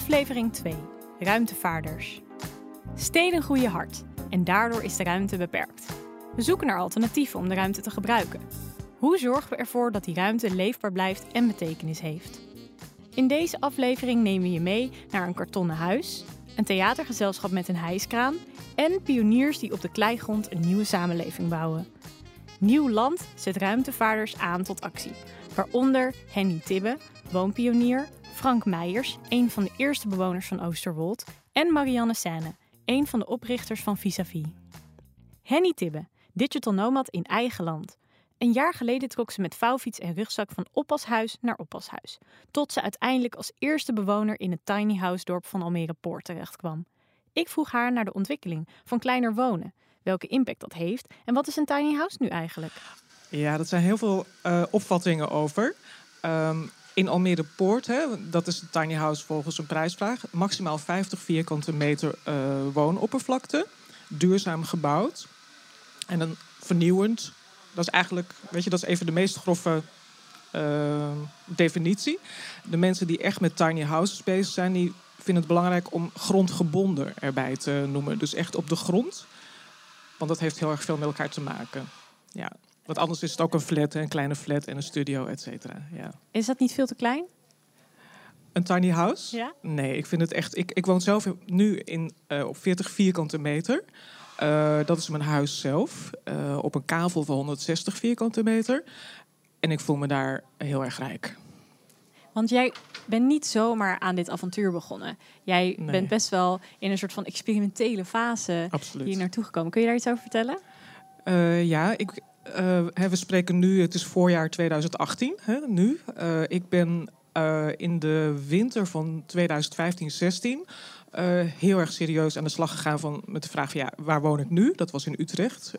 Aflevering 2. Ruimtevaarders. Steden groeien hard en daardoor is de ruimte beperkt. We zoeken naar alternatieven om de ruimte te gebruiken. Hoe zorgen we ervoor dat die ruimte leefbaar blijft en betekenis heeft? In deze aflevering nemen we je mee naar een kartonnen huis, een theatergezelschap met een hijskraan en pioniers die op de kleigrond een nieuwe samenleving bouwen. Nieuw Land zet ruimtevaarders aan tot actie, waaronder Henny Tibbe, woonpionier, Frank Meijers, een van de eerste bewoners van Oosterwold, en Marianne Senne, een van de oprichters van Vis-a-Vis. Henny Tibbe, digital nomad in eigen land. Een jaar geleden trok ze met vouwfiets en rugzak van oppashuis naar oppashuis, tot ze uiteindelijk als eerste bewoner in het tiny house dorp van Almere Poort terechtkwam. Ik vroeg haar naar de ontwikkeling van kleiner wonen, welke impact dat heeft en wat is een tiny house nu eigenlijk? Ja, dat zijn heel veel uh, opvattingen over. Um, in Almere Poort, hè, dat is een tiny house volgens een prijsvraag, maximaal 50 vierkante meter uh, woonoppervlakte, duurzaam gebouwd en dan vernieuwend. Dat is eigenlijk, weet je, dat is even de meest grove uh, definitie. De mensen die echt met tiny houses bezig zijn, die vinden het belangrijk om grondgebonden erbij te noemen. Dus echt op de grond. Want dat heeft heel erg veel met elkaar te maken. Ja. Want anders is het ook een flat, een kleine flat en een studio, et cetera. Ja. Is dat niet veel te klein? Een tiny house? Ja? Nee, ik vind het echt. Ik, ik woon zelf nu in, uh, op 40 vierkante meter. Uh, dat is mijn huis zelf. Uh, op een kavel van 160 vierkante meter. En ik voel me daar heel erg rijk. Want jij bent niet zomaar aan dit avontuur begonnen. Jij nee. bent best wel in een soort van experimentele fase Absoluut. hier naartoe gekomen. Kun je daar iets over vertellen? Uh, ja, ik, uh, we spreken nu, het is voorjaar 2018, hè, nu. Uh, ik ben in de winter van 2015-16 heel erg serieus aan de slag gegaan van, met de vraag van ja, waar woon ik nu? Dat was in Utrecht,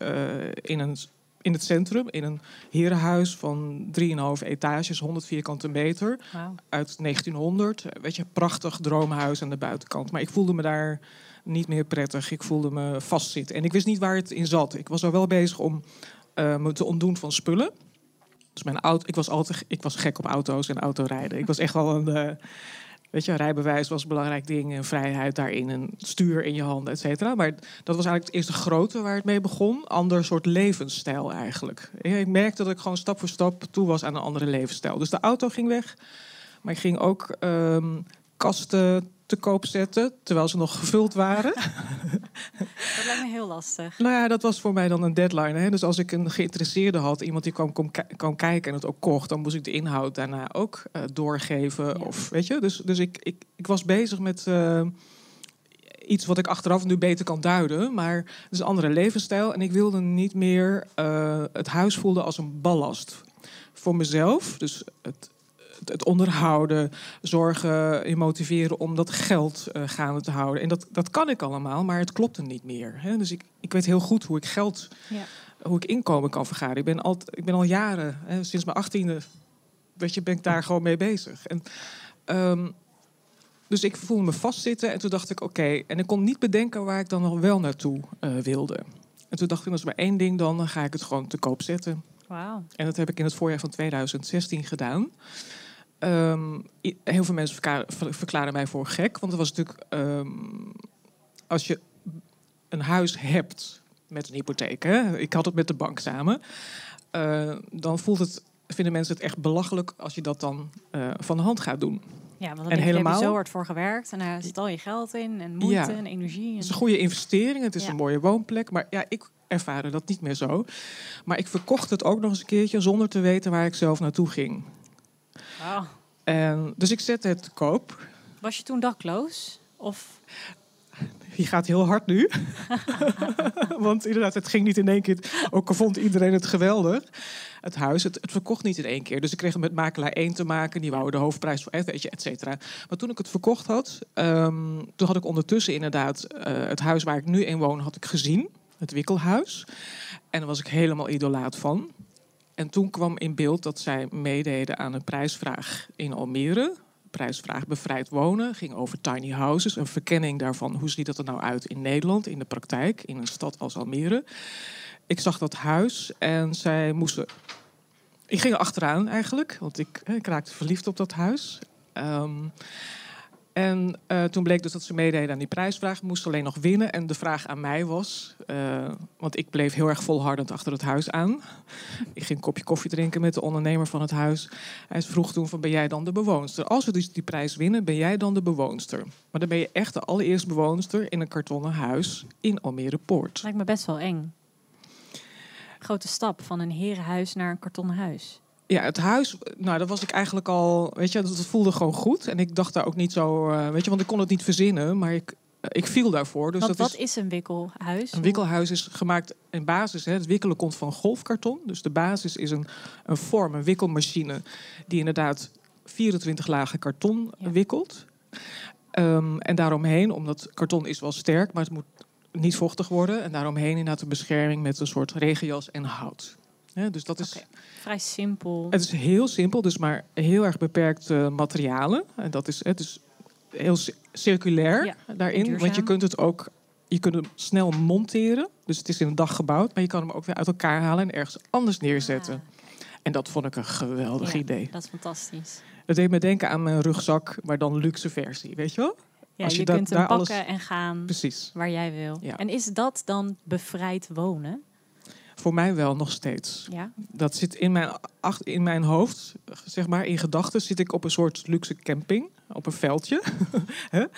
in een in het centrum, in een herenhuis van 3,5 etages, 100 vierkante meter. Wow. Uit 1900. Weet je, prachtig droomhuis aan de buitenkant. Maar ik voelde me daar niet meer prettig. Ik voelde me vastzitten. En ik wist niet waar het in zat. Ik was al wel bezig om uh, me te ontdoen van spullen. Dus mijn auto, ik was altijd ik was gek op auto's en autorijden. Ik was echt wel een. Uh, Weet je, rijbewijs was een belangrijk ding en vrijheid daarin, een stuur in je handen, et cetera. Maar dat was eigenlijk het eerste grote waar het mee begon. Ander soort levensstijl eigenlijk. Ik merkte dat ik gewoon stap voor stap toe was aan een andere levensstijl. Dus de auto ging weg, maar ik ging ook um, kasten te koop zetten, terwijl ze nog gevuld waren. Dat lijkt me heel lastig. Nou ja, dat was voor mij dan een deadline. Hè? Dus als ik een geïnteresseerde had, iemand die kwam, kwam, kwam kijken en het ook kocht, dan moest ik de inhoud daarna ook uh, doorgeven. Ja. Of weet je, dus, dus ik, ik, ik was bezig met. Uh, iets wat ik achteraf nu beter kan duiden. Maar het is een andere levensstijl. En ik wilde niet meer uh, het huis voelen als een ballast. Voor mezelf. Dus het, het onderhouden, zorgen, je motiveren om dat geld uh, gaande te houden. En dat, dat kan ik allemaal, maar het klopte niet meer. Hè? Dus ik, ik weet heel goed hoe ik geld, ja. hoe ik inkomen kan vergaren. Ik ben al, ik ben al jaren, hè, sinds mijn achttiende, weet je, ben ik daar gewoon mee bezig. En, um, dus ik voelde me vastzitten en toen dacht ik, oké. Okay, en ik kon niet bedenken waar ik dan nog wel naartoe uh, wilde. En toen dacht ik, dat is maar één ding dan, dan ga ik het gewoon te koop zetten. Wow. En dat heb ik in het voorjaar van 2016 gedaan. Um, heel veel mensen verklaren, verklaren, mij voor gek. Want het was natuurlijk. Um, als je een huis hebt met een hypotheek. Hè, ik had het met de bank samen. Uh, dan voelt het, vinden mensen het echt belachelijk als je dat dan uh, van de hand gaat doen. Ja, want dan en helemaal, heb je zo hard voor gewerkt en daar zit al je geld in en moeite ja, en energie. En... Het is een goede investering, het is ja. een mooie woonplek. Maar ja, ik ervaarde dat niet meer zo. Maar ik verkocht het ook nog eens een keertje zonder te weten waar ik zelf naartoe ging. Wow. En, dus ik zette het te koop. Was je toen dakloos? Of... Je gaat heel hard nu. Want inderdaad, het ging niet in één keer. Ook al vond iedereen het geweldig. Het huis, het, het, verkocht niet in één keer. Dus ik kreeg het met makelaar 1 te maken. Die wou de hoofdprijs voor, weet je, et cetera. Maar toen ik het verkocht had, um, toen had ik ondertussen inderdaad uh, het huis waar ik nu in woon, had ik gezien. Het wikkelhuis. En daar was ik helemaal idolaat van. En toen kwam in beeld dat zij meededen aan een prijsvraag in Almere. Prijsvraag bevrijd wonen ging over tiny houses. Een verkenning daarvan. Hoe ziet dat er nou uit in Nederland, in de praktijk, in een stad als Almere? Ik zag dat huis en zij moesten. Ik ging er achteraan eigenlijk, want ik, ik raakte verliefd op dat huis. Um, En uh, toen bleek dus dat ze meededen aan die prijsvraag. Moest alleen nog winnen. En de vraag aan mij was... Uh, want ik bleef heel erg volhardend achter het huis aan. Ik ging een kopje koffie drinken met de ondernemer van het huis. Hij vroeg toen van, ben jij dan de bewoonster? Als we dus die prijs winnen, ben jij dan de bewoonster? Maar dan ben je echt de allereerste bewoonster in een kartonnen huis in Almere Poort. Lijkt me best wel eng. Grote stap van een herenhuis naar een kartonnen huis. Ja, het huis, nou, dat was ik eigenlijk al, weet je, dat voelde gewoon goed. En ik dacht daar ook niet zo, uh, weet je, want ik kon het niet verzinnen, maar ik, uh, ik viel daarvoor. Dus want dat wat is, is, een wikkelhuis? Een wikkelhuis is gemaakt in basis, hè, het wikkelen komt van golfkarton. Dus de basis is een, een vorm, een wikkelmachine, die inderdaad 24 lagen karton ja. wikkelt. Um, en daaromheen, omdat karton is wel sterk, maar het moet niet vochtig worden. En daaromheen inderdaad de bescherming met een soort regenjas en hout. Dus dat is okay. vrij simpel. Het is heel simpel, dus maar heel erg beperkte materialen. En dat is, het is heel circulair ja, daarin. duurzaam. Want je kunt het ook je kunt hem snel monteren. Dus het is in een dag gebouwd, maar je kan hem ook weer uit elkaar halen en ergens anders neerzetten. Ah, En dat vond ik een geweldig ja, idee. Dat is fantastisch. Het deed me denken aan mijn rugzak, maar dan luxe versie, weet je wel? Ja, Als je, je dat- kunt hem pakken alles- en gaan Precies. waar jij wil. Ja. En is dat dan bevrijd wonen? Voor mij wel nog steeds. Ja. Dat zit in mijn, ach- in mijn hoofd, zeg maar, in gedachten zit ik op een soort luxe camping, op een veldje?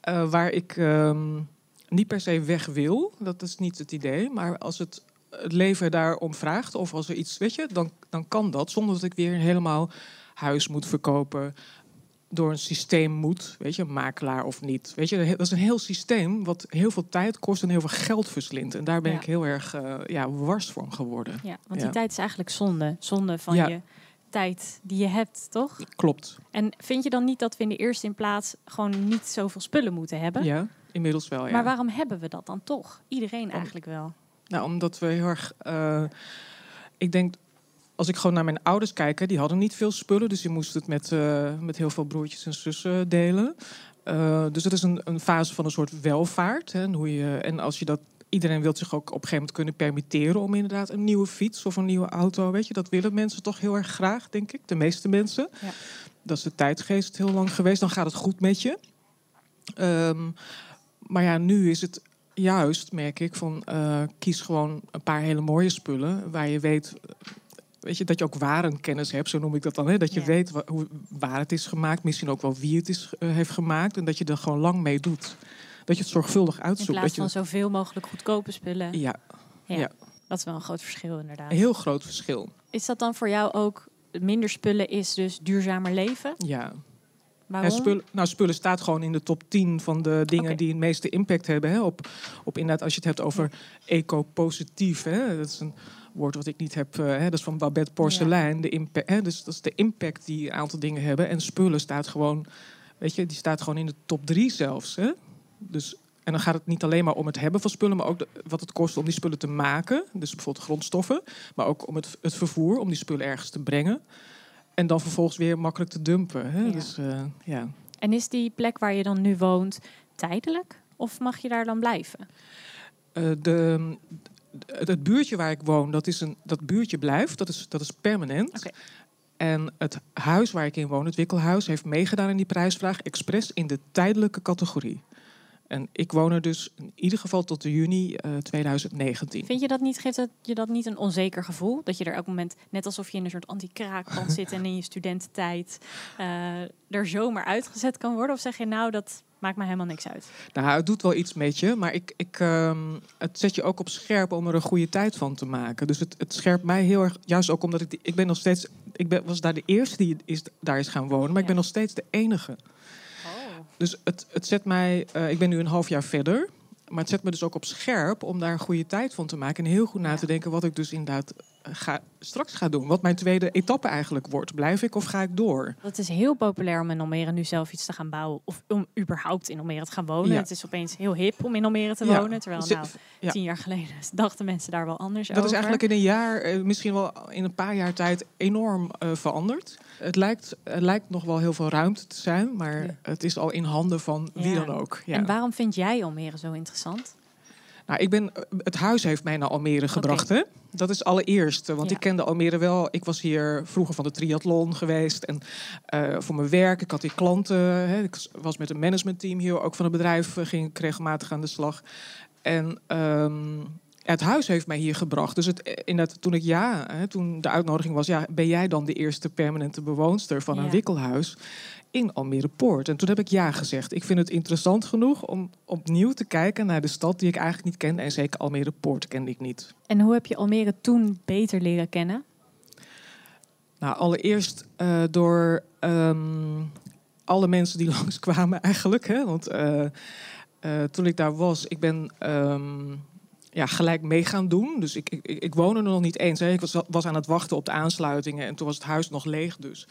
Eh, waar ik ehm, niet per se weg wil. Dat is niet het idee, maar als het, het leven daarom vraagt of als er iets, weet je, dan, dan kan dat zonder dat ik weer helemaal huis moet verkopen door een systeem moet, weet je, makelaar of niet. Weet je, dat is een heel systeem wat heel veel tijd kost en heel veel geld verslindt. En daar ben Ja. ik heel erg eh, ja, wars van geworden. ja, want Ja. die tijd is eigenlijk zonde. Zonde van Ja. je tijd die je hebt, toch? Klopt. En vind je dan niet dat we in de eerste in plaats gewoon niet zoveel spullen moeten hebben? Ja, inmiddels wel. Ja. Maar waarom hebben we dat dan toch? Iedereen eigenlijk wel. Nou, omdat we heel erg. eh, ik denk, als ik gewoon naar mijn ouders kijk, die hadden niet veel spullen, dus die moesten het met, eh, met heel veel broertjes en zussen delen. Eh, dus het is een, een fase van een soort welvaart. Hè, en, hoe je, en als je dat. Iedereen wil zich ook op een gegeven moment kunnen permitteren om inderdaad een nieuwe fiets of een nieuwe auto. Weet je, dat willen mensen toch heel erg graag, denk ik. De meeste mensen. Ja. Dat is de tijdgeest heel lang geweest. Dan gaat het goed met je. Ehm, maar ja, nu is het juist, merk ik, van eh, kies gewoon een paar hele mooie spullen waar je weet, weet je, dat je ook warenkennis hebt, zo noem ik dat dan, hè? dat je Ja. weet wa- hoe, waar het is gemaakt, misschien ook wel wie het is, eh, heeft gemaakt en dat je er gewoon lang mee doet. Dat je het zorgvuldig In uitzoekt. plaats Dat je, van zoveel mogelijk goedkope spullen. ja, Ja, ja. Dat is wel een groot verschil inderdaad. een heel groot verschil. Is dat dan voor jou ook minder spullen is dus duurzamer leven? Ja. Waarom? En spullen, nou, spullen staat gewoon in de top 10 van de dingen die het meeste impact hebben. Hè? Op, op inderdaad, als je het hebt over eco-positief. Dat is een woord wat ik niet heb. eh, hè? Dat is van Babette Porcelein. De impact, hè? Dus dat is de impact die een aantal dingen hebben. En spullen staat gewoon, weet je, die staat gewoon in de top 3 zelfs. Hè? Dus, en dan gaat het niet alleen maar om het hebben van spullen, maar ook de- wat het kost om die spullen te maken. Dus bijvoorbeeld grondstoffen. Maar ook om het, het vervoer, om die spullen ergens te brengen. En dan vervolgens weer makkelijk te dumpen. Hè? Ja. Dus eh, ja. En is die plek waar je dan nu woont tijdelijk? Of mag je daar dan blijven? Eh, de, het, het buurtje waar ik woon, dat, is een, dat buurtje blijft. Dat is, dat is permanent. En het huis waar ik in woon, het wikkelhuis, heeft meegedaan in die prijsvraag expres in de tijdelijke categorie. En ik woon er dus in ieder geval tot de juni eh, 2019. Vind je dat niet, geeft je dat niet een onzeker gevoel? Dat je er elk moment, net alsof je in een soort anti-kraakpand zit en in je studententijd eh, er zomaar uitgezet kan worden? Of zeg je nou, dat maakt me helemaal niks uit? Nou, het doet wel iets met je, maar ik, ik, ehm, het zet je ook op scherp om er een goede tijd van te maken. Dus het, het scherpt mij heel erg, juist ook omdat ik, die- ik ben nog steeds, ik ben, was daar de eerste die is, daar is gaan wonen, maar ik ben nog steeds de enige. Dus het, het zet mij, eh, ik ben nu een half jaar verder, maar het zet me dus ook op scherp om daar een goede tijd van te maken. En heel goed na te denken wat ik dus inderdaad ga, straks ga doen. Wat mijn tweede etappe eigenlijk wordt. Blijf ik of ga ik door? Het is heel populair om in Almere nu zelf iets te gaan bouwen. Of om überhaupt in Almere te gaan wonen. Ja. Het is opeens heel hip om in Almere te Ja. wonen. Terwijl nou, ja. tien jaar geleden dachten mensen daar wel anders Dat over. is eigenlijk in een jaar, eh, misschien wel in een paar jaar tijd, enorm eh, veranderd. Het lijkt, het lijkt nog wel heel veel ruimte te zijn, maar het is al in handen van wie dan ook. Ja. En waarom vind jij Almere zo interessant? Nou, ik ben, het huis heeft mij naar Almere gebracht. Hè? Dat is allereerst. Want Ja. ik kende Almere wel. Ik was hier vroeger van de triathlon geweest. En eh, voor mijn werk, ik had hier klanten. Hè. Ik was met een managementteam hier, ook van het bedrijf, eh, ging ik regelmatig aan de slag. En ehm, het huis heeft mij hier gebracht. Dus het, eh, inderdaad, toen ik ja, hè, toen de uitnodiging was, ja, ben jij dan de eerste permanente bewoonster van een wikkelhuis in Almere Poort? En toen heb ik ja gezegd. Ik vind het interessant genoeg om opnieuw te kijken naar de stad die ik eigenlijk niet kende. En zeker Almere Poort kende ik niet. En hoe heb je Almere toen beter leren kennen? Nou, allereerst eh, door ehm, alle mensen die langskwamen eigenlijk. Hè? Want eh, toen ik daar was, ik ben ehm, ja, gelijk mee gaan doen. Dus ik, ik, ik woonde er nog niet eens. Hè? Ik was, was aan het wachten op de aansluitingen en toen was het huis nog leeg. Dus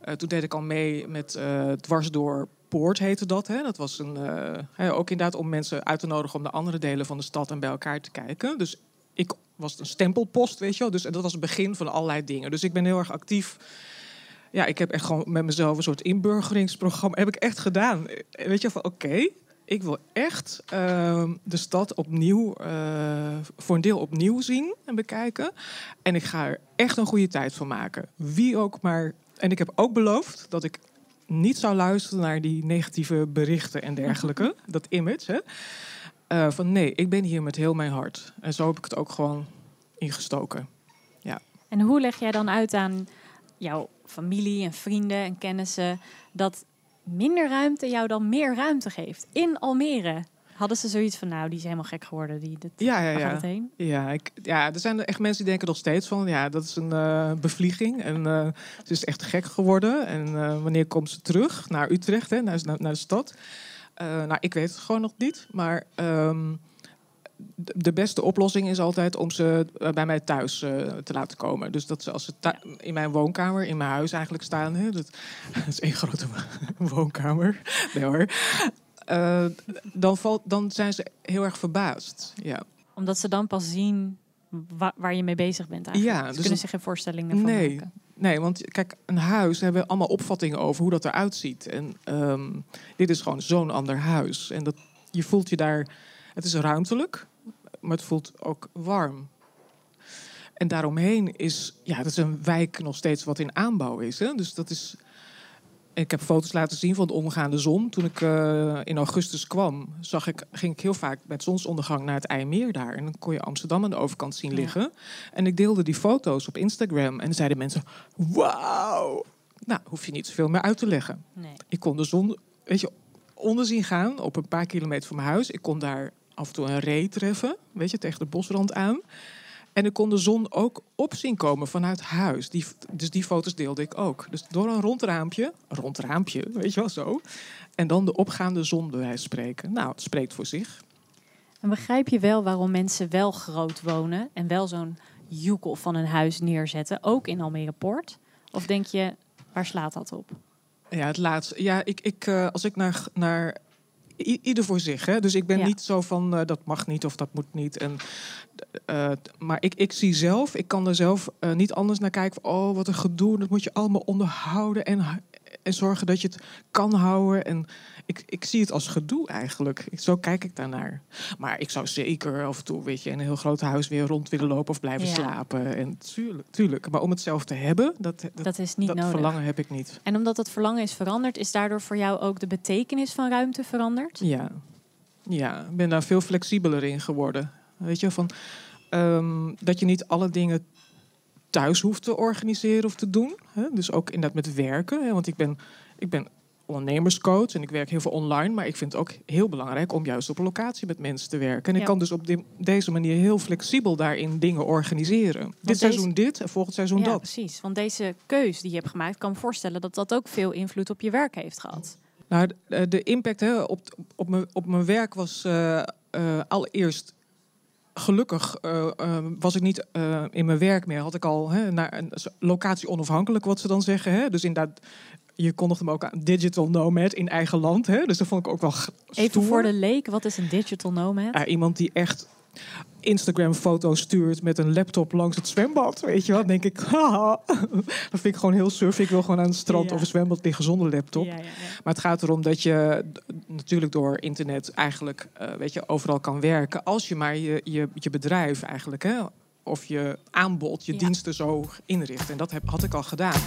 Eh, toen deed ik al mee met eh Dwars door Poort heette dat. Hè? Dat was een, eh, hè, ook inderdaad om mensen uit te nodigen om de andere delen van de stad en bij elkaar te kijken. Dus ik was een stempelpost, weet je wel. Dus dat was het begin van allerlei dingen. Dus ik ben heel erg actief. Ja, ik heb echt gewoon met mezelf een soort inburgeringsprogramma. Heb ik echt gedaan. Weet je van, oké, ik wil echt ehm, de stad opnieuw, eh, voor een deel opnieuw zien en bekijken. En ik ga er echt een goede tijd van maken. Wie ook maar. En ik heb ook beloofd dat ik niet zou luisteren naar die negatieve berichten en dergelijke. dat image, hè. Eh, van nee, ik ben hier met heel mijn hart. En zo heb ik het ook gewoon ingestoken. En hoe leg jij dan uit aan jouw familie en vrienden en kennissen dat minder ruimte jou dan meer ruimte geeft? In Almere hadden ze zoiets van, nou, die is helemaal gek geworden. Die, dat, Ja, ja, ja. heen? Ja, ik, ja, er zijn echt mensen die denken nog steeds van... ja, dat is een eh, bevlieging en eh, ze is echt gek geworden. En eh, wanneer komt ze terug naar Utrecht, hè, naar, naar, naar de stad? Nou, ik weet het gewoon nog niet. Maar ehm, de, beste oplossing is altijd om ze eh, bij mij thuis eh, te laten komen. Dus dat ze als ze in mijn woonkamer, in mijn huis eigenlijk staan... Hè, dat, dat is één grote woonkamer. Nee hoor. Eh, dan, valt, dan zijn ze heel erg verbaasd. Ja. Omdat ze dan pas zien wa- waar je mee bezig bent eigenlijk. Ja, Ze dus kunnen dat- zich geen voorstelling ervan Nee. maken. Nee, want kijk, een huis hebben we allemaal opvattingen over hoe dat eruit ziet. En ehm, dit is gewoon zo'n ander huis. En dat, je voelt je daar. Het is ruimtelijk, maar het voelt ook warm. En daaromheen is, ja, dat is een wijk nog steeds wat in aanbouw is. Hè? Dus dat is. Ik heb foto's laten zien van de omgaande zon. Toen ik eh, in augustus kwam, zag ik, ging ik heel vaak met zonsondergang naar het IJmeer daar. En dan kon je Amsterdam aan de overkant zien Ja. liggen. En ik deelde die foto's op Instagram. En zeiden mensen, wauw. Nou, hoef je niet zoveel meer uit te leggen. Nee. Ik kon de zon, weet je, onder zien gaan op een paar kilometer van mijn huis. Ik kon daar af en toe een ree treffen, weet je, tegen de bosrand aan. En ik kon de zon ook op zien komen vanuit huis. Die, dus die foto's deelde ik ook. Dus door een rond raampje, een rond raampje, weet je wel zo. En dan de opgaande zon bij wijze spreken. Nou, het spreekt voor zich. En begrijp je wel waarom mensen wel groot wonen en wel zo'n joekel van een huis neerzetten, ook in Almere Poort? Of denk je, waar slaat dat op? Ja, het laatste. Ja, ik, ik, eh, als ik naar, naar ieder voor zich. Hè? Dus ik ben Ja. niet zo van eh, dat mag niet of dat moet niet. En, eh, maar ik, ik zie zelf, ik kan er zelf eh, niet anders naar kijken. Van, oh, wat een gedoe. Dat moet je allemaal onderhouden en, en zorgen dat je het kan houden. En ik, ik zie het als gedoe eigenlijk. Zo kijk ik daarnaar. Maar ik zou zeker af en toe, weet je, in een heel groot huis weer rond willen lopen of blijven Ja. slapen. En tuurlijk, tuurlijk. Maar om het zelf te hebben, dat, dat, Dat is niet dat nodig. verlangen heb ik niet. En omdat het verlangen is veranderd, is daardoor voor jou ook de betekenis van ruimte veranderd? Ja, ja, ik ben daar veel flexibeler in geworden. Weet je, van ehm, dat je niet alle dingen thuis hoeft te organiseren of te doen. Hè? Dus ook inderdaad met werken. Hè? Want ik ben, ik ben ondernemerscoach en ik werk heel veel online. Maar ik vind het ook heel belangrijk om juist op locatie met mensen te werken. En Ja. ik kan dus op deze manier heel flexibel daarin dingen organiseren. dit deze- seizoen dit en volgend seizoen ja, dat. precies. Want deze keus die je hebt gemaakt, kan me voorstellen dat dat ook veel invloed op je werk heeft gehad. Nou, de, de impact hè, op, op, mijn, op mijn werk was eh, eh, allereerst gelukkig eh, eh, was ik niet eh, in mijn werk meer. Had ik al hè, naar een locatie onafhankelijk, wat ze dan zeggen. Hè? Dus inderdaad, je kondigde hem ook aan digital nomad in eigen land. Hè? Dus dat vond ik ook wel g- Even stoer. voor de leek, wat is een digital nomad? Iemand die echt Instagram-foto's stuurt met een laptop langs het zwembad. Weet je wat? denk ik, haha. dat vind ik gewoon heel surf. Ik wil gewoon aan het strand Ja. of een zwembad liggen zonder laptop. Ja, ja, ja. Maar het gaat erom dat je natuurlijk door internet eigenlijk eh, weet je, overal kan werken. Als je maar je, je, je bedrijf eigenlijk hè, of je aanbod, je diensten zo inricht. En dat heb, had ik al gedaan.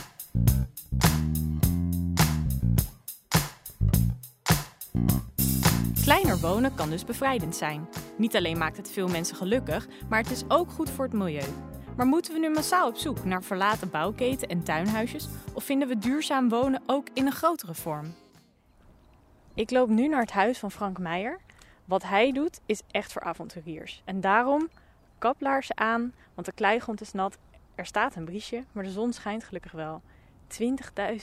Wonen kan dus bevrijdend zijn. Niet alleen maakt het veel mensen gelukkig, maar het is ook goed voor het milieu. Maar moeten we nu massaal op zoek naar verlaten bouwketen en tuinhuisjes? Of vinden we duurzaam wonen ook in een grotere vorm? Ik loop nu naar het huis van Frank Meijer. Wat hij doet is echt voor avonturiers. En daarom kaplaarzen aan, want de kleigrond is nat. Er staat een briesje, maar de zon schijnt gelukkig wel.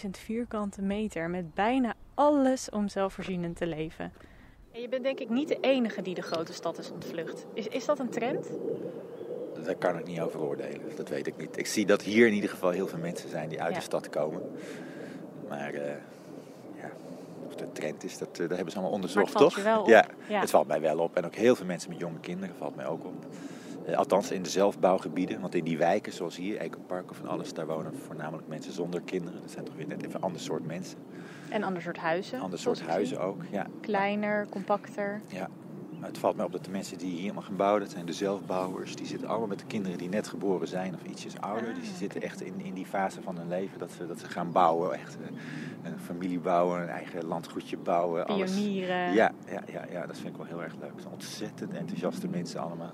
20.000 vierkante meter met bijna alles om zelfvoorzienend te leven. En je bent denk ik niet de enige die de grote stad is ontvlucht. Is, is dat een trend? Daar kan ik niet over oordelen. Dat weet ik niet. Ik zie dat hier in ieder geval heel veel mensen zijn die uit Ja. de stad komen. Maar eh, ja, of de trend is, dat, eh, dat hebben ze allemaal onderzocht, valt toch? je wel op. Ja, Ja. het valt mij wel op. En ook heel veel mensen met jonge kinderen valt mij ook op. Eh, althans in de zelfbouwgebieden. Want in die wijken zoals hier, Ecopark of van alles, daar wonen voornamelijk mensen zonder kinderen. Dat zijn toch weer net even een ander soort mensen. En ander soort huizen. Ander soort huizen ook. Ja. Kleiner, compacter. Ja, maar het valt mij op dat de mensen die hier helemaal gaan bouwen, dat zijn de zelfbouwers, die zitten allemaal met de kinderen die net geboren zijn of ietsjes ouder. Ah, die zitten echt in, in die fase van hun leven dat ze, dat ze gaan bouwen. Echt eh, een familie bouwen, een eigen landgoedje bouwen. Alles. Pionieren. Ja, ja, ja, ja, dat vind ik wel heel erg leuk. Het zijn ontzettend enthousiaste mensen allemaal.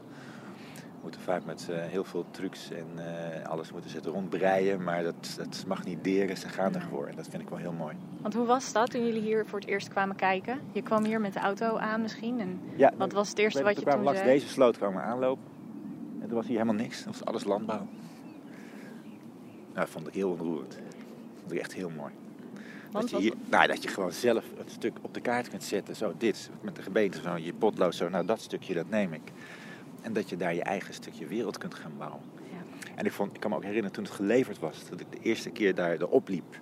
Moeten vaak met eh, heel veel trucs en eh, alles moeten het rondbreien, maar dat, dat mag niet deren. Ze gaan ervoor en dat vind ik wel heel mooi. Want hoe was dat toen jullie hier voor het eerst kwamen kijken? Je kwam hier met de auto aan misschien. En Ja, wat was het eerste wat je toen langs zei? deze sloot kwamen aanlopen. En er was hier helemaal niks. Dat was alles landbouw. Nou, dat vond ik heel onroerend. Dat vond ik echt heel mooi. Want dat, je hier, nou, dat je gewoon zelf een stuk op de kaart kunt zetten. Zo, dit, met de gemeente, zo, je potlood, zo, nou dat stukje, dat neem ik. En dat je daar je eigen stukje wereld kunt gaan bouwen. Ja. En ik, vond, ik kan me ook herinneren toen het geleverd was, dat ik de eerste keer daar erop liep.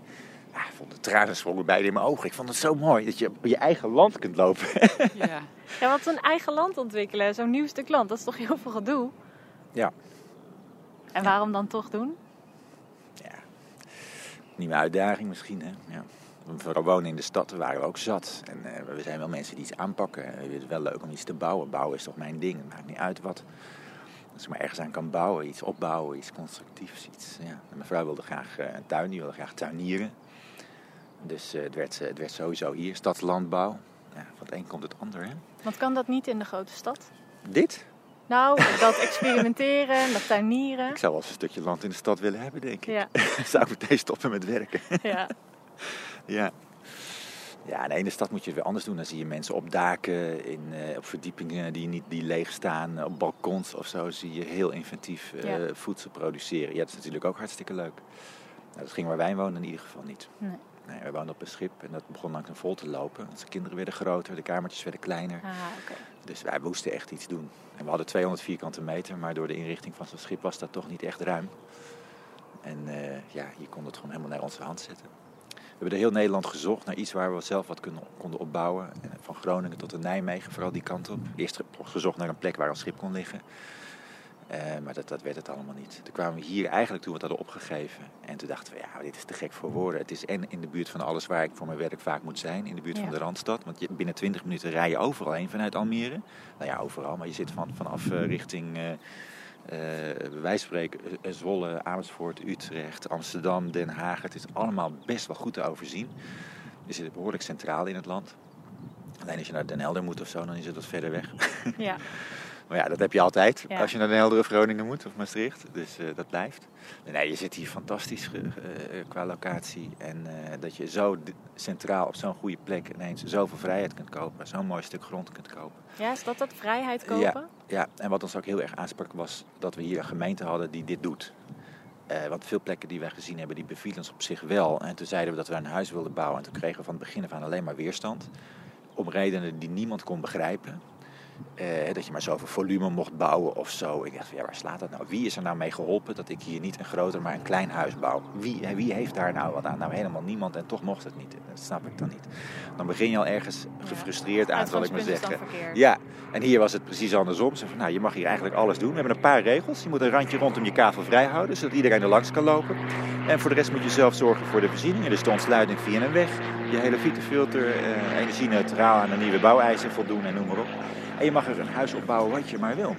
Ja, ik vond de tranen sprongen bijna in mijn ogen. Ik vond het zo mooi dat je op je eigen land kunt lopen. Ja. ja, want een eigen land ontwikkelen, zo'n nieuw stuk land, dat is toch heel veel gedoe? Ja. En waarom dan toch doen? Ja, nieuwe uitdaging misschien. Hè? Ja. We wonen in de stad, we waren ook zat. En eh, we zijn wel mensen die iets aanpakken. Het is wel leuk om iets te bouwen. Bouwen is toch mijn ding. Het maakt niet uit wat. Als ik maar ergens aan kan bouwen, iets opbouwen, iets constructiefs. Iets, ja. En Mijn vrouw wilde graag eh, een tuin, die wilde graag tuinieren. Dus eh, het, werd, het werd sowieso hier, stadslandbouw. Ja, van het een komt het ander, hè? Want kan dat niet in de grote stad? Dit? Nou, dat experimenteren, dat tuinieren. Ik zou wel eens een stukje land in de stad willen hebben, denk ik. Ja, zou ik meteen stoppen met werken. ja. Ja. Ja, in de stad moet je het weer anders doen. Dan zie je mensen op daken, in, eh, op verdiepingen die, niet, die leeg staan, op balkons of zo. Zie je heel inventief eh, Ja. voedsel produceren. Ja, dat is natuurlijk ook hartstikke leuk. Nou, dat ging waar wij woonden in ieder geval niet. Nee. Nee, wij woonden op een schip en dat begon langzaam vol te lopen. Onze kinderen werden groter, de kamertjes werden kleiner. Ah. Dus wij moesten echt iets doen. En we hadden 200 vierkante meter, maar door de inrichting van zo'n schip was dat toch niet echt ruim. En eh, ja, je kon het gewoon helemaal naar onze hand zetten. We hebben door heel Nederland gezocht naar iets waar we zelf wat kunnen, konden opbouwen. En van Groningen tot en Nijmegen, vooral die kant op. Eerst ge- gezocht naar een plek waar een schip kon liggen. Eh, maar dat, dat werd het allemaal niet. Toen kwamen we hier eigenlijk toen we het hadden opgegeven. En toen dachten we, ja, dit is te gek voor woorden. Het is en in de buurt van alles waar ik voor mijn werk vaak moet zijn. In de buurt Ja. van de Randstad. Want je, binnen 20 minuten rij je overal heen vanuit Almere. Nou ja, overal. Maar je zit van, vanaf eh, richting, eh eh, van spreken, eh, Zwolle, Amersfoort, Utrecht, Amsterdam, Den Haag. Het is allemaal best wel goed te overzien. Je zit behoorlijk centraal in het land. Alleen als je naar Den Helder moet of zo, dan is het wat verder weg. Ja. Maar ja, dat heb je altijd Ja. als je naar Den Helder of Groningen moet of Maastricht. Dus eh, dat blijft. Nee, je zit hier fantastisch qua locatie. En dat je zo centraal op zo'n goede plek ineens zoveel vrijheid kunt kopen. Zo'n mooi stuk grond kunt kopen. ja, is dat dat vrijheid kopen? Ja, en wat ons ook heel erg aansprak was dat we hier een gemeente hadden die dit doet. Eh, want veel plekken die wij gezien hebben, die bevielen ons op zich wel. En toen zeiden we dat we een huis wilden bouwen. En toen kregen we van het begin af aan alleen maar weerstand. Om redenen die niemand kon begrijpen. Eh, dat je maar zoveel volume mocht bouwen of zo. Ik dacht, van, ja, waar slaat dat nou? Wie is er nou mee geholpen dat ik hier niet een groter, maar een klein huis bouw? Wie, wie heeft daar nou wat aan? Nou, helemaal niemand en toch mocht het niet. Dat snap ik dan niet. Dan begin je al ergens gefrustreerd aan, zal ik maar zeggen. Ja, en hier was het precies andersom. Ze van, nou, je mag hier eigenlijk alles doen. We hebben een paar regels. Je moet een randje rondom je kavel vrij houden, zodat iedereen er langs kan lopen. En voor de rest moet je zelf zorgen voor de voorzieningen. Dus de ontsluiting via een weg. Je hele filter, eh, energie-neutraal aan de nieuwe bouweisen voldoen en noem maar op. En je mag er een huis opbouwen wat je maar wil.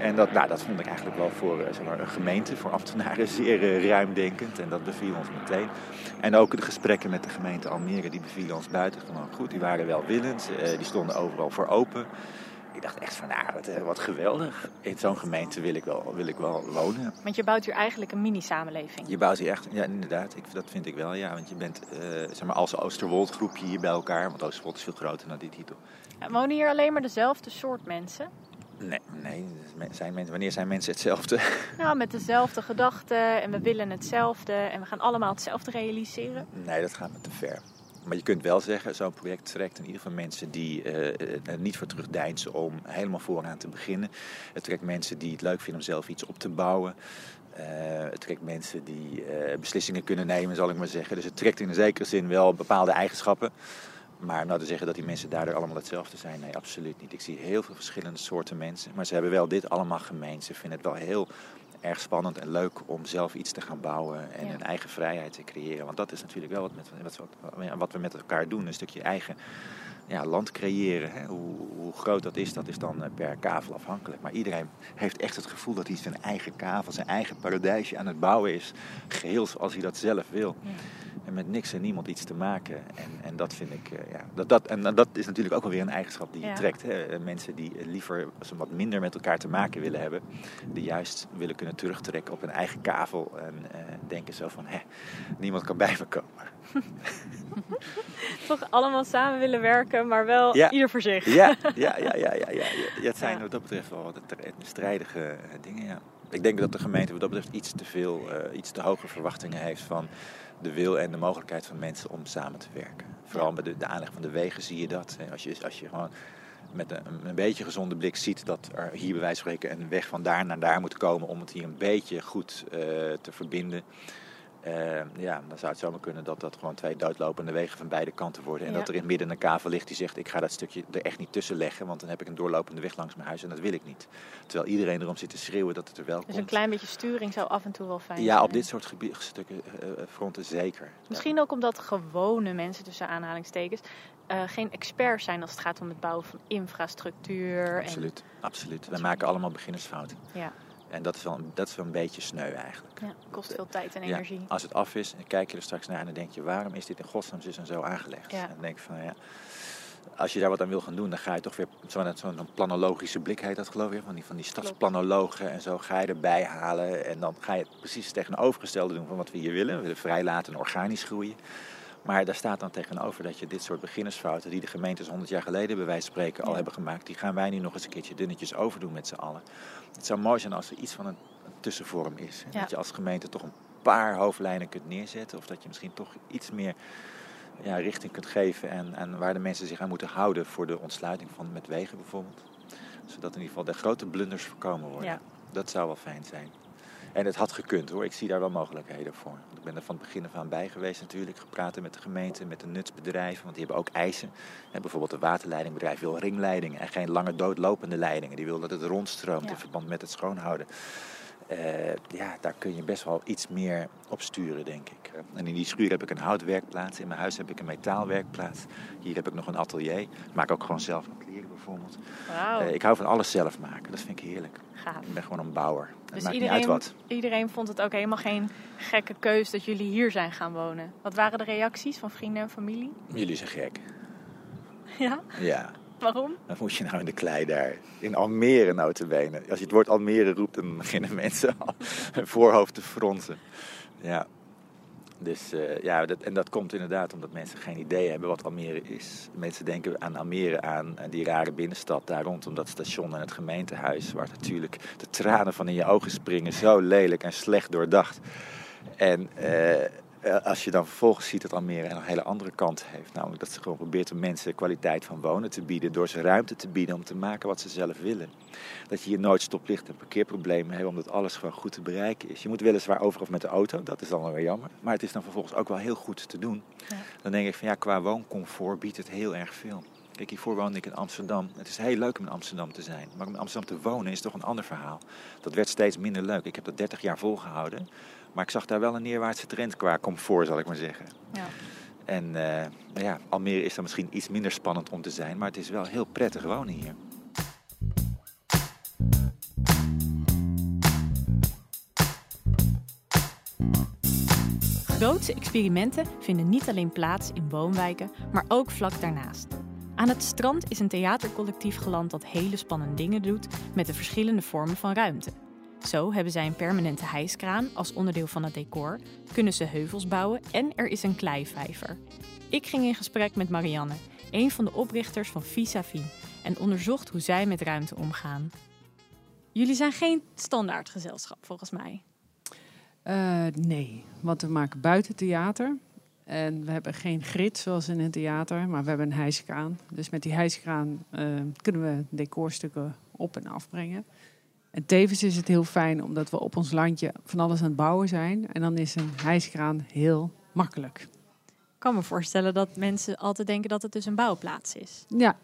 En dat, nou, dat vond ik eigenlijk wel voor eh, zeg maar, een gemeente, voor ambtenaren, zeer uh, ruimdenkend. En dat beviel ons meteen. En ook de gesprekken met de gemeente Almere, die bevielen ons buitengewoon goed. Die waren welwillend, uh, die stonden overal voor open. Ik dacht echt van, nou, wat, wat geweldig. In zo'n gemeente wil ik, wel, wil ik wel wonen. Want je bouwt hier eigenlijk een mini-samenleving. Je bouwt hier echt, ja inderdaad, ik, dat vind ik wel, ja. Want je bent, zeg maar, als Oosterwold groepje hier bij elkaar. Want Oosterwold is veel groter dan die titel. Ja, wonen hier alleen maar dezelfde soort mensen? Nee, nee zijn mensen, wanneer zijn mensen hetzelfde? Nou, met dezelfde gedachten en we willen hetzelfde en we gaan allemaal hetzelfde realiseren. Nee, dat gaat me te ver. Maar je kunt wel zeggen, zo'n project trekt in ieder geval mensen die uh, er niet voor terugdeinzen om helemaal vooraan te beginnen. Het trekt mensen die het leuk vinden om zelf iets op te bouwen. Uh, het trekt mensen die uh, beslissingen kunnen nemen, zal ik maar zeggen. Dus het trekt in een zekere zin wel bepaalde eigenschappen. Maar nou te zeggen dat die mensen daardoor allemaal hetzelfde zijn, nee, absoluut niet. Ik zie heel veel verschillende soorten mensen. Maar ze hebben wel dit allemaal gemeen. Ze vinden het wel heel erg spannend en leuk om zelf iets te gaan bouwen en ja. een eigen vrijheid te creëren. Want dat is natuurlijk wel wat, met, wat, wat we met elkaar doen, een stukje eigen ja, land creëren. Hè. Hoe, hoe, groot dat is, dat is dan eh, per kavel afhankelijk. Maar iedereen heeft echt het gevoel dat hij zijn eigen kavel, zijn eigen paradijsje aan het bouwen is. Geheel zoals hij dat zelf wil. Ja. En met niks en niemand iets te maken. En, en dat vind ik, uh, ja, dat, dat, en dat is natuurlijk ook wel weer een eigenschap die je ja. trekt. Hè. Eh, mensen die liever wat minder met elkaar te maken willen hebben. Die juist willen kunnen terugtrekken op hun eigen kavel. En denken zo van, hè, niemand kan bij me komen. Toch allemaal samen willen werken, maar wel ja. ieder voor zich. Ja, ja, ja, ja, ja, ja. Het zijn wat dat betreft wel wat strijdige dingen, ja. Ik denk dat de gemeente wat dat betreft iets te veel, uh, iets te hoge verwachtingen heeft van de wil en de mogelijkheid van mensen om samen te werken. Vooral bij de, de aanleg van de wegen zie je dat. Als je, als je gewoon met een, een, beetje gezonde blik ziet dat er hier bij wijze van spreken een weg van daar naar daar moet komen om het hier een beetje goed uh, te verbinden. Uh, ja, dan zou het zomaar kunnen dat dat gewoon twee doodlopende wegen van beide kanten worden. En ja. dat er in het midden een kavel ligt die zegt: Ik ga dat stukje er echt niet tussen leggen, want dan heb ik een doorlopende weg langs mijn huis en dat wil ik niet. Terwijl iedereen erom zit te schreeuwen dat het er wel dus komt. Dus een klein beetje sturing zou af en toe wel fijn ja, zijn. Ja, op dit soort gebied, stukken, uh, fronten zeker. Misschien ook omdat gewone mensen, tussen aanhalingstekens, uh, geen experts zijn als het gaat om het bouwen van infrastructuur. Absoluut, en... absoluut. Wij maken allemaal beginnersfouten. Ja. En dat is, wel, dat is wel een beetje sneu eigenlijk. Ja, kost veel tijd en energie. Ja, als het af is, en kijk je er straks naar en dan denk je... waarom is dit in godsnaam zus en zo aangelegd? Ja. En dan denk je van, ja... Als je daar wat aan wil gaan doen, dan ga je toch weer... Zo'n zo planologische blik heet dat geloof ik. Van die, van die stadsplanologen en zo ga je erbij halen. En dan ga je het precies het tegenovergestelde doen van wat we hier willen. We willen vrij laten en organisch groeien. Maar daar staat dan tegenover dat je dit soort beginnersfouten... die de gemeentes 100 jaar geleden bij wijze van spreken al Ja. hebben gemaakt... die gaan wij nu nog eens een keertje dunnetjes overdoen met z'n allen. Het zou mooi zijn als er iets van een, een tussenvorm is. Ja. Dat je als gemeente toch een paar hoofdlijnen kunt neerzetten. Of dat je misschien toch iets meer ja, richting kunt geven... En, en waar de mensen zich aan moeten houden voor de ontsluiting van met wegen bijvoorbeeld. Zodat in ieder geval de grote blunders voorkomen worden. Ja. Dat zou wel fijn zijn. En het had gekund hoor, ik zie daar wel mogelijkheden voor. Ik ben er van het begin af aan bij geweest natuurlijk. Gepraat met de gemeente, met de nutsbedrijven, want die hebben ook eisen. En bijvoorbeeld een waterleidingbedrijf wil ringleidingen en geen lange doodlopende leidingen. Die wil dat het rondstroomt Ja. in verband met het schoonhouden. Eh, ja, daar kun je best wel iets meer op sturen, denk ik. En in die schuur heb ik een houtwerkplaats. In mijn huis heb ik een metaalwerkplaats. Hier heb ik nog een atelier. Ik maak ook gewoon zelf kleren bijvoorbeeld. Eh, ik hou van alles zelf maken. Dat vind ik heerlijk. gaaf. Ik ben gewoon een bouwer. Het Dus maakt niet uit iedereen, wat. iedereen vond het ook helemaal geen gekke keus dat jullie hier zijn gaan wonen. Wat waren de reacties van vrienden en familie? Jullie zijn gek. Ja, Ja. waarom? Dan moet je nou in de klei daar. In Almere notabene. Als je het woord Almere roept, dan beginnen mensen al hun voorhoofd te fronsen. Ja. Dus eh, ja, dat, en dat komt inderdaad omdat mensen geen idee hebben wat Almere is. Mensen denken aan Almere, aan die rare binnenstad daar rondom dat station en het gemeentehuis. Waar natuurlijk de tranen van in je ogen springen. Zo lelijk en slecht doordacht. En eh, als je dan vervolgens ziet dat Almere een hele andere kant heeft. Namelijk dat ze gewoon probeert om mensen kwaliteit van wonen te bieden. Door ze ruimte te bieden om te maken wat ze zelf willen. Dat je hier nooit stoplicht en parkeerproblemen hebt. Omdat alles gewoon goed te bereiken is. Je moet weliswaar overal met de auto. Dat is dan wel weer jammer. Maar het is dan vervolgens ook wel heel goed te doen. Ja. Dan denk ik van ja, qua wooncomfort biedt het heel erg veel. Kijk, hiervoor woonde ik in Amsterdam. Het is heel leuk om in Amsterdam te zijn. Maar om in Amsterdam te wonen is toch een ander verhaal. Dat werd steeds minder leuk. Ik heb dat 30 jaar volgehouden. Maar ik zag daar wel een neerwaartse trend qua comfort, zal ik maar zeggen. Ja. En uh, ja, Almere is dan misschien iets minder spannend om te zijn, maar het is wel heel prettig wonen hier. Grootse experimenten vinden niet alleen plaats in woonwijken, maar ook vlak daarnaast. Aan het strand is een theatercollectief geland dat hele spannende dingen doet met de verschillende vormen van ruimte. Zo hebben zij een permanente hijskraan als onderdeel van het decor, kunnen ze heuvels bouwen en er is een kleivijver. Ik ging in gesprek met Marianne, een van de oprichters van Vis-à-Vis, en onderzocht hoe zij met ruimte omgaan. Jullie zijn geen standaard gezelschap volgens mij. Uh, nee, want we maken buiten theater. En we hebben geen grid zoals in het theater, maar we hebben een hijskraan. Dus met die hijskraan uh, kunnen we decorstukken op en afbrengen. En tevens is het heel fijn omdat we op ons landje van alles aan het bouwen zijn. En dan is een hijskraan heel makkelijk. Ik kan me voorstellen dat mensen altijd denken dat het dus een bouwplaats is. Ja.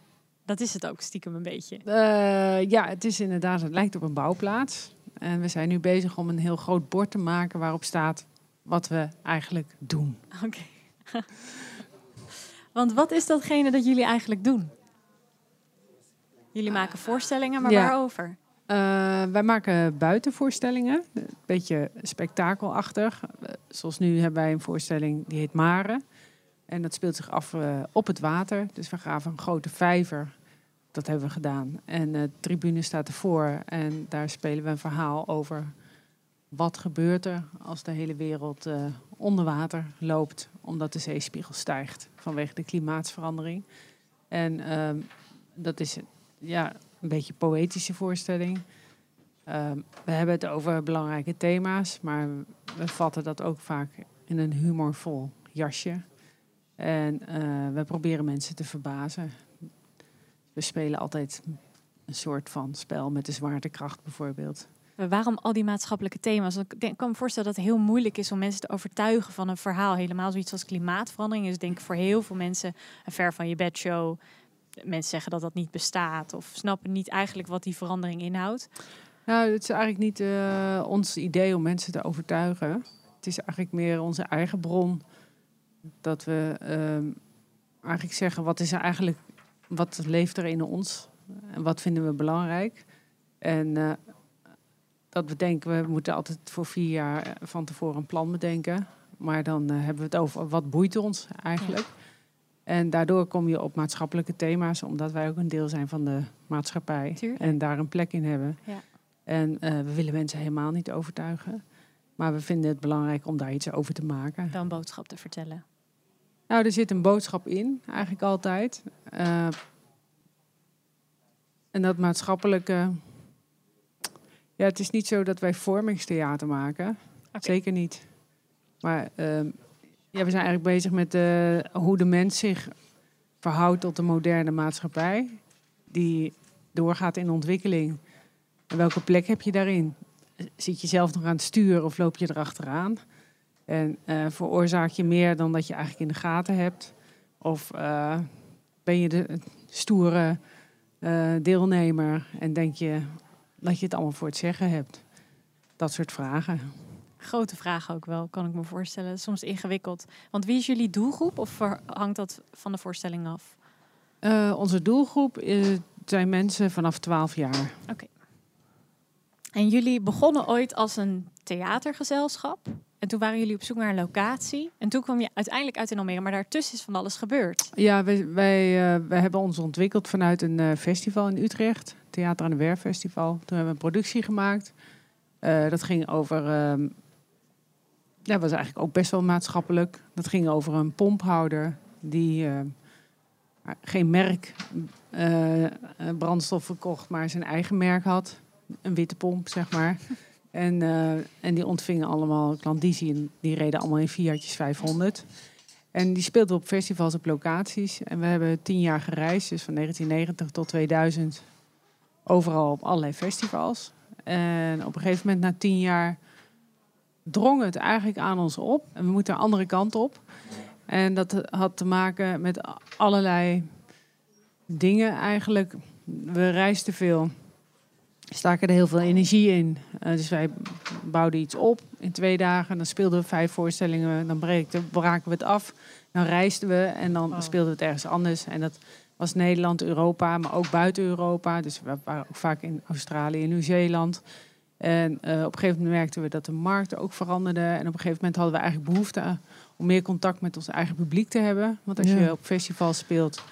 Dat is het ook stiekem een beetje. Uh, ja, het is inderdaad, het lijkt op een bouwplaats. En we zijn nu bezig om een heel groot bord te maken waarop staat wat we eigenlijk doen. Oké. Want wat is datgene dat jullie eigenlijk doen? Jullie maken voorstellingen, maar waarover? Uh, wij maken buitenvoorstellingen, een beetje spektakelachtig. Uh, zoals nu hebben wij een voorstelling die heet Mare. En dat speelt zich af uh, op het water. Dus we gaven een grote vijver. Dat hebben we gedaan. En de tribune staat ervoor. En daar spelen we een verhaal over wat gebeurt er als de hele wereld onder water loopt. Omdat de zeespiegel stijgt vanwege de klimaatsverandering. En ehm, dat is ja, een beetje poëtische voorstelling. Ehm, we hebben het over belangrijke thema's, maar we vatten dat ook vaak in een humorvol jasje. En uh, we proberen mensen te verbazen. We spelen altijd een soort van spel met de zwaartekracht bijvoorbeeld. Waarom al die maatschappelijke thema's? Ik denk, kan me voorstellen dat het heel moeilijk is om mensen te overtuigen van een verhaal. Helemaal zoiets als klimaatverandering is denk ik voor heel veel mensen een ver van je bedshow mensen zeggen dat dat niet bestaat of snappen niet eigenlijk wat die verandering inhoudt? Nou, het is eigenlijk niet uh, ons idee om mensen te overtuigen. Het is eigenlijk meer onze eigen bron. Dat we uh, eigenlijk zeggen, wat is er eigenlijk, wat leeft er in ons? En wat vinden we belangrijk? En uh, dat we denken, we moeten altijd voor vier jaar van tevoren een plan bedenken. Maar dan hebben we het over wat boeit ons eigenlijk. Ja. En daardoor kom je op maatschappelijke thema's, omdat wij ook een deel zijn van de maatschappij. Tuurlijk. En daar een plek in hebben. Ja. En uh, we willen mensen helemaal niet overtuigen. Maar we vinden het belangrijk om daar iets over te maken. Dan een boodschap te vertellen. Nou, er zit een boodschap in, eigenlijk altijd. Uh, en dat maatschappelijke. Ja, het is niet zo dat wij vormingstheater maken. Okay. Zeker niet. Maar uh, ja, we zijn eigenlijk bezig met uh, hoe de mens zich verhoudt tot de moderne maatschappij. Die doorgaat in ontwikkeling. En welke plek heb je daarin? Zit je zelf nog aan het sturen of loop je erachteraan? En uh, veroorzaak je meer dan dat je eigenlijk in de gaten hebt? Of uh, ben je de stoere deelnemer en denk je dat je het allemaal voor het zeggen hebt? Dat soort vragen. Grote vraag ook wel, kan ik me voorstellen. Soms ingewikkeld. Want wie is jullie doelgroep of hangt dat van de voorstelling af? Uh, onze doelgroep is, zijn mensen vanaf 12 jaar. Oké. Okay. En jullie begonnen ooit als een theatergezelschap. En toen waren jullie op zoek naar een locatie. En toen kwam je uiteindelijk uit in Almere, maar daartussen is van alles gebeurd. Ja, wij, wij, uh, wij hebben ons ontwikkeld vanuit een uh, festival in Utrecht. Theater aan de Werf Festival. Toen hebben we een productie gemaakt. Uh, dat ging over dat was eigenlijk ook best wel maatschappelijk. Dat ging over een pomphouder die uh, geen merk uh, brandstof verkocht, maar zijn eigen merk had. Een witte pomp, zeg maar. En, uh, en die ontvingen allemaal klandizie en die reden allemaal in Fiatjes 500. En die speelden op festivals op locaties. En we hebben tien jaar gereisd, dus van 1990 tot 2000, overal op allerlei festivals. En op een gegeven moment, na tien jaar, drong het eigenlijk aan ons op. En we moeten een andere kant op. En dat had te maken met allerlei dingen eigenlijk. We reisden veel, staken er heel veel energie in. Uh, dus wij bouwden iets op in twee dagen. Dan speelden we vijf voorstellingen, dan braken, braken we het af. Dan reisden we en dan oh. speelden we het ergens anders. En dat was Nederland, Europa, maar ook buiten Europa. Dus we waren ook vaak in Australië en Nieuw-Zeeland. En eh, op een gegeven moment merkten we dat de markt ook veranderde. En op een gegeven moment hadden we eigenlijk behoefte aan- om meer contact met ons eigen publiek te hebben. Want als Ja. je op festival speelt,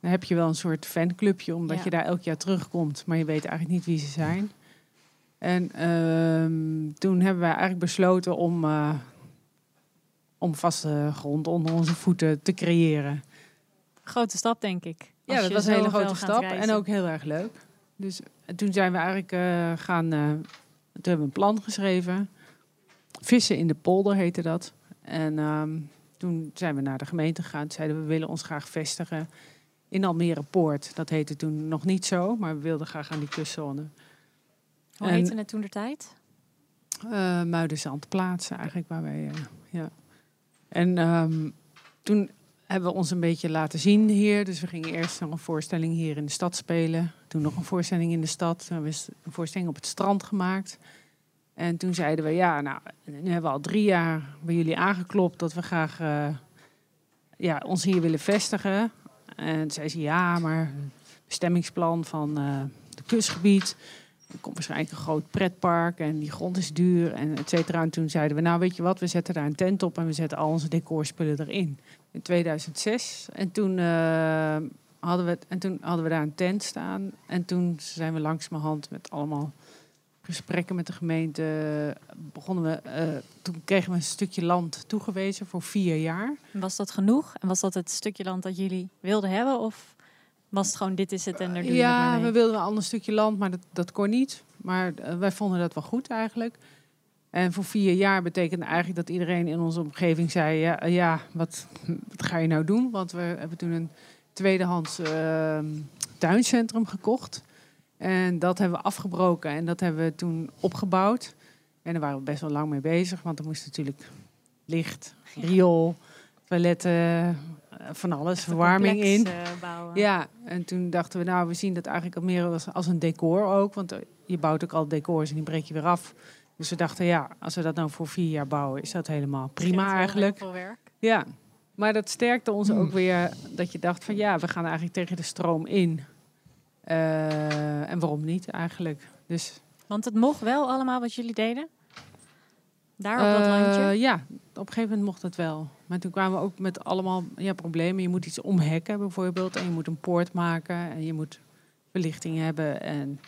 dan heb je wel een soort fanclubje, omdat Ja. je daar elk jaar terugkomt. Maar je weet eigenlijk niet wie ze zijn. En ehm, toen hebben wij eigenlijk besloten om, eh, om vaste grond onder onze voeten te creëren. Grote stap, denk ik. Ja, dat was een hele grote stap en ook heel erg leuk. Dus en toen zijn we eigenlijk eh, gaan, eh, toen hebben we een plan geschreven. Vissen in de polder heette dat. En ehm, toen zijn we naar de gemeente gegaan. Toen zeiden we, we willen ons graag vestigen in Almere Poort. Dat heette toen nog niet zo, maar we wilden graag aan die kustzone. Hoe en- heette het toen de tijd? Uh, Muidenzand plaatsen eigenlijk waar wij, eh, ja. En ehm, toen hebben we ons een beetje laten zien hier. Dus we gingen eerst nog een voorstelling hier in de stad spelen. Toen nog een voorstelling in de stad. Toen hebben we een voorstelling op het strand gemaakt. En toen zeiden we, ja, nou, nu hebben we al drie jaar bij jullie aangeklopt dat we graag eh, ja, ons hier willen vestigen. En toen zei ze, ja, maar bestemmingsplan van eh het kustgebied. Er komt waarschijnlijk een groot pretpark en die grond is duur en et cetera. En toen zeiden we, nou weet je wat, we zetten daar een tent op en we zetten al onze decorspullen erin. In 2006. En toen, eh, hadden, we, het- en toen hadden we daar een tent staan. En toen zijn we langzamerhand met allemaal gesprekken met de gemeente begonnen we. eh, toen kregen we een stukje land toegewezen voor vier jaar. Was dat genoeg? En was dat het stukje land dat jullie wilden hebben? Of was het gewoon dit is het en er doe je het maar Ja, we wilden een ander stukje land, maar dat, dat kon niet. Maar eh, wij vonden dat wel goed eigenlijk. En voor vier jaar betekende eigenlijk dat iedereen in onze omgeving zei: Ja, ja wat, wat ga je nou doen? Want we hebben toen een tweedehands eh, tuincentrum gekocht. En dat hebben we afgebroken en dat hebben we toen opgebouwd. En daar waren we best wel lang mee bezig, want er moest natuurlijk licht, riool, toiletten, eh, van alles, verwarming in. eh, bouwen. Ja, en toen dachten we, nou, we zien dat eigenlijk al meer als, als een decor ook. Want eh, je bouwt ook al decors en die breek je weer af. Dus we dachten, ja, als we dat nou voor vier jaar bouwen, is dat helemaal prima eigenlijk. heel veel werk. Ja, maar dat sterkte ons Hmm. ook weer dat je dacht van, ja, we gaan eigenlijk tegen de stroom in. Eh, en waarom niet eigenlijk? Dus Want het mocht wel allemaal wat jullie deden? Daar op dat Eh, landje? Ja, op een gegeven moment mocht het wel. Maar toen kwamen we ook met allemaal ja, problemen. Je moet iets omhekken bijvoorbeeld. En je moet een poort maken. En je moet verlichting hebben. En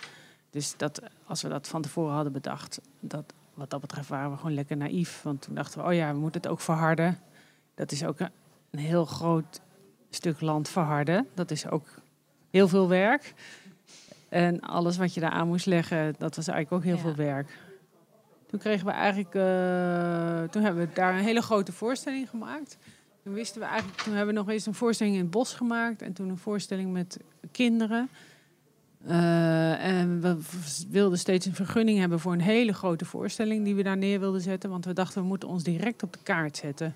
dus dat, als we dat van tevoren hadden bedacht, dat, wat dat betreft waren we gewoon lekker naïef. Want toen dachten we, oh ja, we moeten het ook verharden. Dat is ook een, heel groot stuk land verharden. Dat is ook heel veel werk. En alles wat je daar aan moest leggen, dat was eigenlijk ook heel Ja. veel werk. Toen kregen we eigenlijk, eh, toen hebben we daar een hele grote voorstelling gemaakt. Toen wisten we eigenlijk, toen hebben we nog eens een voorstelling in het bos gemaakt en toen een voorstelling met kinderen. Eh, en we wilden steeds een vergunning hebben voor een hele grote voorstelling die we daar neer wilden zetten. Want we dachten, we moeten ons direct op de kaart zetten.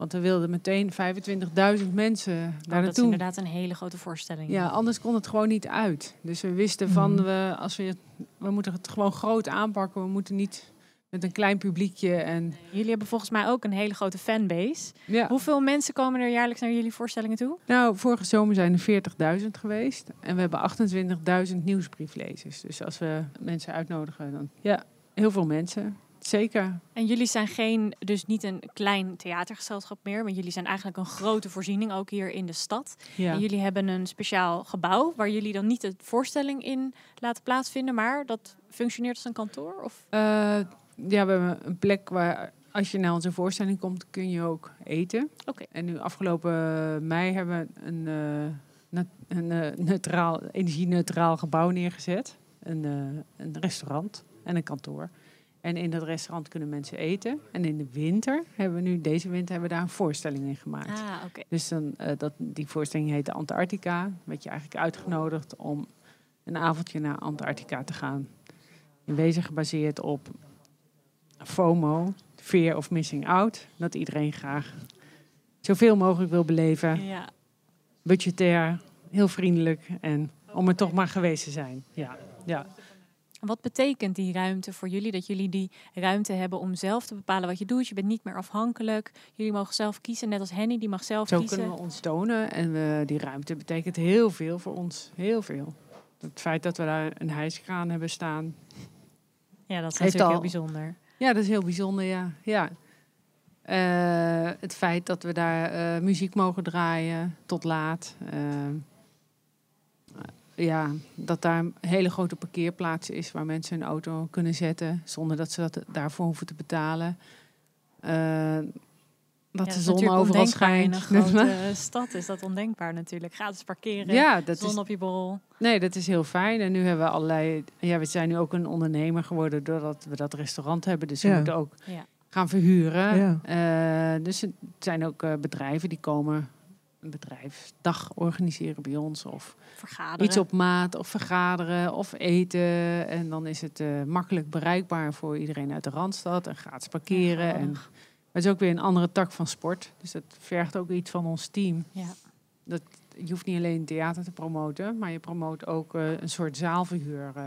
Want we wilden meteen 25.000 mensen daar Oh, dat is naartoe. inderdaad een hele grote voorstelling. Ja, anders kon het gewoon niet uit. Dus we wisten van, Mhm. we, als we, we moeten het gewoon groot aanpakken. We moeten niet met een klein publiekje. En, Jullie hebben volgens mij ook een hele grote fanbase. ja. Hoeveel mensen komen er jaarlijks naar jullie voorstellingen toe? Nou, vorige zomer zijn er 40.000 geweest. En we hebben 28.000 nieuwsbrieflezers. Dus als we mensen uitnodigen, dan ja, heel veel mensen. Zeker. En jullie zijn geen, dus niet een klein theatergezelschap meer, maar jullie zijn eigenlijk een grote voorziening ook hier in de stad. Ja. En jullie hebben een speciaal gebouw waar jullie dan niet de voorstelling in laten plaatsvinden, maar dat functioneert als een kantoor? Of? Eh, ja, we hebben een plek waar als je naar onze voorstelling komt, kun je ook eten. Oké. En nu afgelopen mei hebben we een, eh, een eh, neutraal, energie-neutraal gebouw neergezet. Een, een restaurant en een kantoor. En in dat restaurant kunnen mensen eten. En in de winter hebben we nu, deze winter, hebben we daar een voorstelling in gemaakt. Ah, oké. Dus dan, eh, dat, die voorstelling heet de Antarctica. Werd je eigenlijk uitgenodigd om een avondje naar Antarctica te gaan. In wezen gebaseerd op FOMO, Fear of Missing Out. Dat iedereen graag zoveel mogelijk wil beleven. Ja. Budgetair, heel vriendelijk en om er toch maar geweest te zijn. Ja, ja. Wat betekent die ruimte voor jullie? Dat jullie die ruimte hebben om zelf te bepalen wat je doet. Je bent niet meer afhankelijk. Jullie mogen zelf kiezen, net als Henny, die mag zelf Zo kiezen. kunnen we ons tonen. En we, die ruimte betekent heel veel voor ons. Heel veel. Het feit dat we daar een hijskraan hebben staan. Ja, dat is natuurlijk al- heel bijzonder. Ja, dat is heel bijzonder, ja. ja. Eh, het feit dat we daar eh, muziek mogen draaien tot laat. Eh, ja, dat daar een hele grote parkeerplaats is waar mensen hun auto kunnen zetten zonder dat ze dat daarvoor hoeven te betalen. Eh, dat Ja, de is zon overal ondenkbaar In schijnt. een grote stad is dat ondenkbaar natuurlijk. Gratis parkeren, ja, dat zon is, op je borrel. nee, dat is heel fijn. En nu hebben we allerlei. Ja, we zijn nu ook een ondernemer geworden doordat we dat restaurant hebben. Dus we Ja. moeten ook Ja. gaan verhuren. Ja. Eh, dus er zijn ook eh, bedrijven die komen een bedrijfsdag organiseren bij ons. Of Vergaderen. iets op maat, of vergaderen, of eten. En dan is het eh, makkelijk bereikbaar voor iedereen uit de Randstad. En gratis parkeren. Ja, en het is ook weer een andere tak van sport. Dus dat vergt ook iets van ons team. Ja. Dat, je hoeft niet alleen theater te promoten, maar je promoot ook eh, een soort zaalverhuur. eh,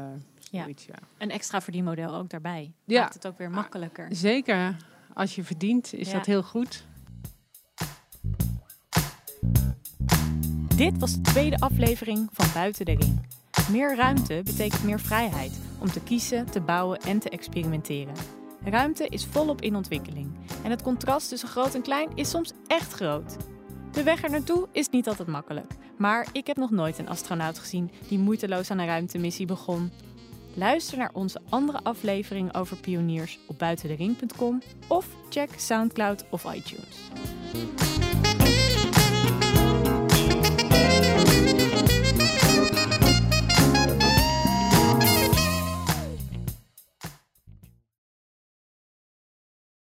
Ja. zoiets, ja. Een extra verdienmodel ook daarbij. Ja. Maakt het ook weer makkelijker. Zeker, als je verdient, is Ja. dat heel goed. Dit was de tweede aflevering van Buiten de Ring. Meer ruimte betekent meer vrijheid om te kiezen, te bouwen en te experimenteren. Ruimte is volop in ontwikkeling en het contrast tussen groot en klein is soms echt groot. De weg er naartoe is niet altijd makkelijk, maar ik heb nog nooit een astronaut gezien die moeiteloos aan een ruimtemissie begon. Luister naar onze andere afleveringen over pioniers op buitendering.com of check SoundCloud of iTunes.